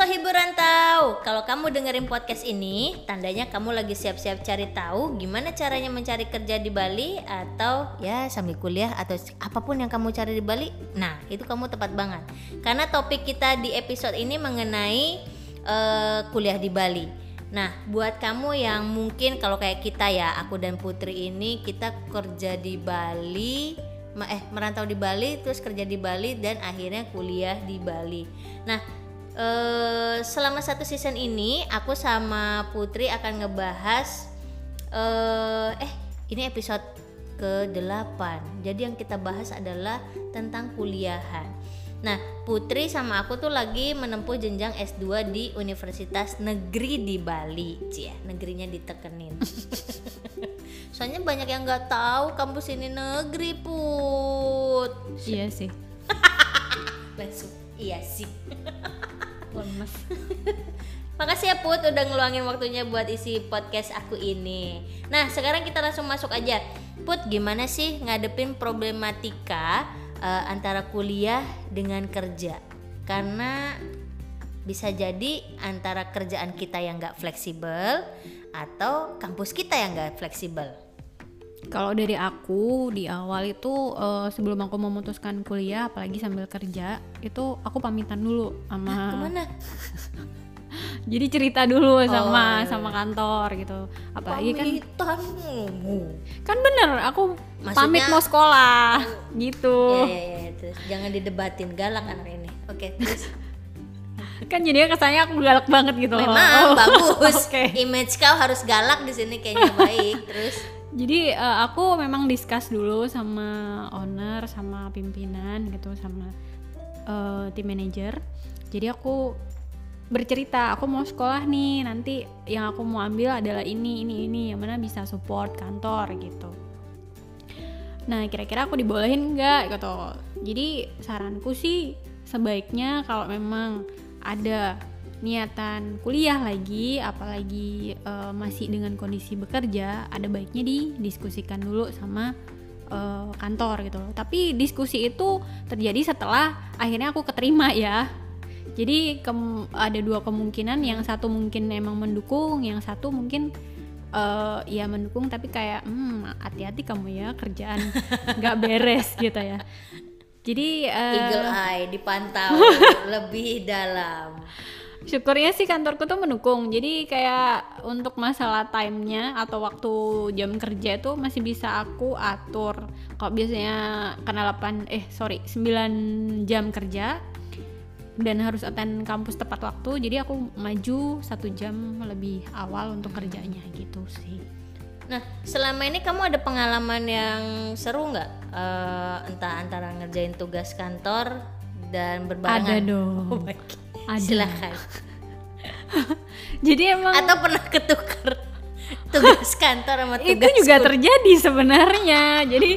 Sohibur Rantau. Kalau kamu dengerin podcast ini, tandanya kamu lagi siap-siap cari tahu gimana caranya mencari kerja di Bali atau ya sambil kuliah atau apa pun yang kamu cari di Bali. Nah, itu kamu tepat banget. Karena topik kita di episode ini mengenai uh, kuliah di Bali. Nah, buat kamu yang mungkin kalau kayak kita ya, aku dan Putri ini kita kerja di Bali, eh merantau di Bali, terus kerja di Bali dan akhirnya kuliah di Bali. Nah, uh, selama satu season ini aku sama Putri akan ngebahas uh, eh ini episode ke-8. Jadi yang kita bahas adalah tentang kuliahan. Nah, Putri sama aku tuh lagi menempuh jenjang S2 di Universitas Negeri di Bali. Cie, negerinya ditekenin. Soalnya banyak yang nggak tahu kampus ini negeri, Put. Iya sih. Langsung iya sih lemes Makasih ya Put udah ngeluangin waktunya buat isi podcast aku ini. Nah sekarang kita langsung masuk aja. Put gimana sih ngadepin problematika uh, antara kuliah dengan kerja? Karena bisa jadi antara kerjaan kita yang gak fleksibel atau kampus kita yang gak fleksibel. Kalau dari aku di awal itu uh, sebelum aku memutuskan kuliah, apalagi sambil kerja, itu aku pamitan dulu sama. Nah, ke mana? Jadi cerita dulu sama oh, sama kantor gitu. Apalagi kan pamitan. kan bener, aku Maksudnya, pamit mau sekolah gitu. Iya, iya, iya, terus jangan didebatin galak anak ini. Oke, terus kan jadinya kesannya aku galak banget gitu Memang oh, bagus. okay. Image kau harus galak di sini kayaknya baik. Terus jadi uh, aku memang discuss dulu sama owner sama pimpinan gitu sama uh, tim manager. Jadi aku bercerita aku mau sekolah nih nanti yang aku mau ambil adalah ini ini ini yang mana bisa support kantor gitu. Nah kira-kira aku dibolehin nggak gitu. Jadi saranku sih sebaiknya kalau memang ada niatan kuliah lagi apalagi uh, masih dengan kondisi bekerja ada baiknya didiskusikan dulu sama uh, kantor gitu loh. Tapi diskusi itu terjadi setelah akhirnya aku keterima ya. Jadi ada dua kemungkinan yang satu mungkin emang mendukung yang satu mungkin uh, ya mendukung tapi kayak hmm hati-hati kamu ya kerjaan nggak beres gitu ya. Jadi uh, eagle eye dipantau lebih dalam syukurnya sih kantorku tuh mendukung jadi kayak untuk masalah timenya atau waktu jam kerja itu masih bisa aku atur kalau biasanya karena 8 eh sorry 9 jam kerja dan harus attend kampus tepat waktu jadi aku maju satu jam lebih awal untuk kerjanya gitu sih Nah, selama ini kamu ada pengalaman yang seru nggak? Uh, entah antara ngerjain tugas kantor dan berbarengan. Ada dong. Oh ada. Silakan. Jadi emang atau pernah ketukar tugas kantor sama tugas itu juga school. terjadi sebenarnya. Jadi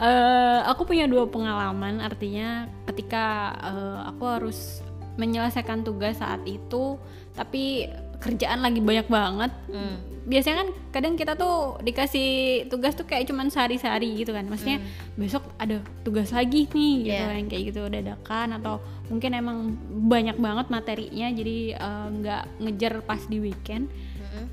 uh, aku punya dua pengalaman artinya ketika uh, aku harus menyelesaikan tugas saat itu tapi kerjaan lagi banyak banget. Hmm biasanya kan kadang kita tuh dikasih tugas tuh kayak cuman sehari-sehari gitu kan maksudnya hmm. besok ada tugas lagi nih gitu yeah. yang kayak gitu dadakan atau mungkin emang banyak banget materinya jadi eh, nggak uh, ngejar pas di weekend hmm.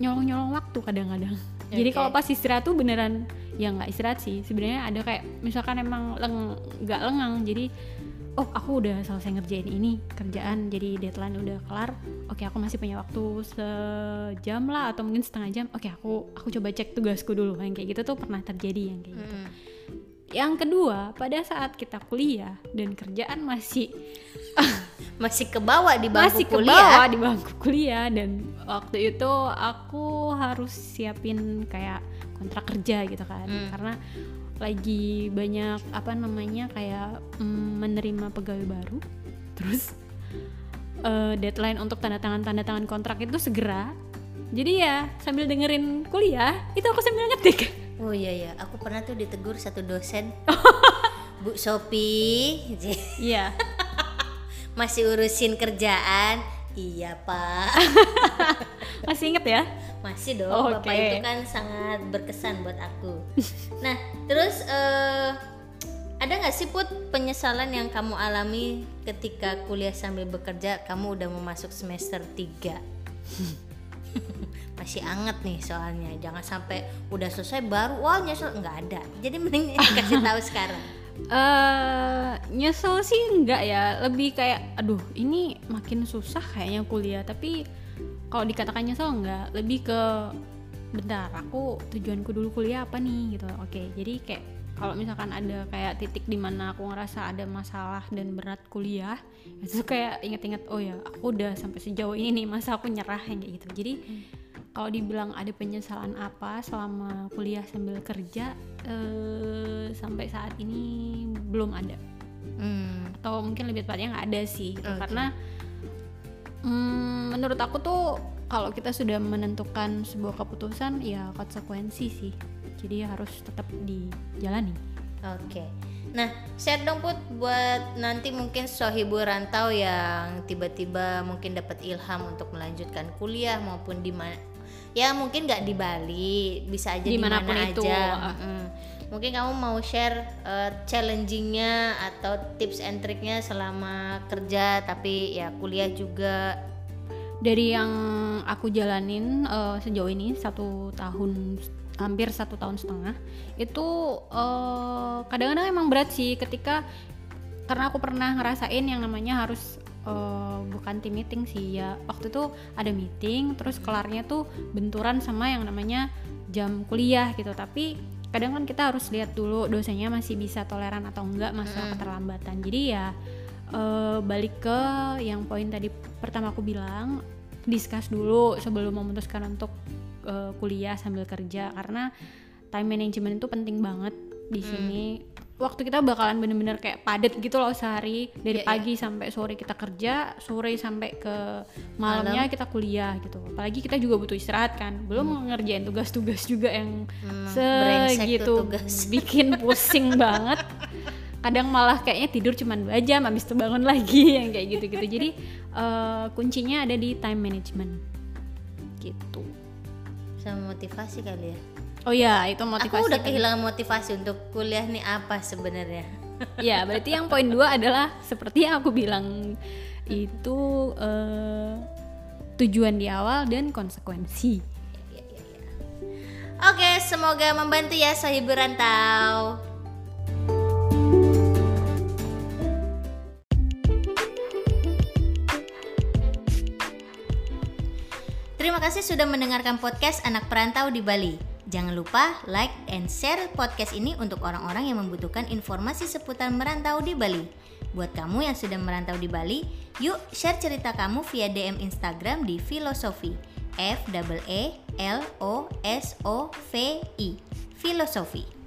nyolong-nyolong waktu kadang-kadang okay. jadi kalau pas istirahat tuh beneran ya nggak istirahat sih sebenarnya ada kayak misalkan emang leng nggak lengang jadi oh aku udah selesai ngerjain ini kerjaan jadi deadline udah kelar oke aku masih punya waktu sejam lah atau mungkin setengah jam oke aku aku coba cek tugasku dulu yang kayak gitu tuh pernah terjadi yang kayak gitu hmm. yang kedua pada saat kita kuliah dan kerjaan masih masih ke bawah di bangku masih kuliah. ke bawah di bangku kuliah dan waktu itu aku harus siapin kayak kontrak kerja gitu kan hmm. karena lagi banyak apa namanya kayak mm, menerima pegawai baru. Terus uh, deadline untuk tanda tangan tanda tangan kontrak itu segera. Jadi ya sambil dengerin kuliah itu aku sambil ngetik. Oh iya ya aku pernah tuh ditegur satu dosen. Bu Sopi. Iya. Masih urusin kerjaan? Iya pak. Masih inget ya masih dong, oh, bapak itu kan sangat berkesan buat aku. nah, terus uh, ada nggak sih put penyesalan yang kamu alami ketika kuliah sambil bekerja kamu udah mau masuk semester 3 masih anget nih soalnya jangan sampai udah selesai baru wah nyesel. Nggak ada. Jadi mending kasih tahu sekarang. Eh nyesel sih enggak ya. Lebih kayak aduh ini makin susah kayaknya kuliah. Tapi kalau dikatakan nyesel enggak lebih ke bentar aku tujuanku dulu kuliah apa nih gitu oke jadi kayak kalau misalkan ada kayak titik di mana aku ngerasa ada masalah dan berat kuliah itu kayak inget-inget oh ya aku udah sampai sejauh ini nih masa aku nyerah yang kayak gitu jadi kalau dibilang ada penyesalan apa selama kuliah sambil kerja eh, sampai saat ini belum ada hmm. atau mungkin lebih tepatnya nggak ada sih gitu. Oke. karena mm, menurut aku tuh kalau kita sudah menentukan sebuah keputusan ya konsekuensi sih. Jadi harus tetap dijalani. Oke. Nah, share dong Put buat nanti mungkin sohibu rantau yang tiba-tiba mungkin dapat ilham untuk melanjutkan kuliah maupun di mana ya mungkin nggak di Bali, bisa aja di mana Di mana pun itu, aja. Mungkin kamu mau share eh, challengingnya atau tips and triknya selama kerja tapi ya kuliah juga. dari yang aku jalanin eh, sejauh ini satu tahun hampir satu tahun setengah itu eh, kadang-kadang emang berat sih ketika karena aku pernah ngerasain yang namanya harus eh, bukan team meeting sih ya waktu itu ada meeting terus kelarnya tuh benturan sama yang namanya jam kuliah gitu tapi kadang kan kita harus lihat dulu dosennya masih bisa toleran atau enggak masalah keterlambatan. Jadi ya eh, balik ke yang poin tadi pertama aku bilang discuss dulu sebelum memutuskan untuk eh, kuliah sambil kerja. Karena time management itu penting banget di sini waktu kita bakalan bener-bener kayak padat gitu loh sehari. Dari Iya, iya. pagi sampai sore kita kerja sore sampai ke malamnya kita kuliah gitu. Apalagi kita juga butuh istirahat kan. Belum ngerjain tugas-tugas juga yang Hmm, segitu tugas. bikin pusing banget. Kadang malah kayaknya tidur cuma dua jam habis itu bangun lagi yang kayak gitu-gitu. Jadi eh, kuncinya ada di time management. Gitu. Sama motivasi kali ya. Oh ya itu motivasi Aku udah tadi. kehilangan motivasi untuk kuliah nih apa sebenarnya. ya berarti yang poin dua adalah seperti yang aku bilang itu eh, tujuan di awal dan konsekuensi Oke, semoga membantu ya Sohibu Rantau. Terima kasih sudah mendengarkan podcast Anak Perantau di Bali. Jangan lupa like and share podcast ini untuk orang-orang yang membutuhkan informasi seputar merantau di Bali. Buat kamu yang sudah merantau di Bali, yuk share cerita kamu via DM Instagram di Filosofi. F E L O S O V I. Filosofi.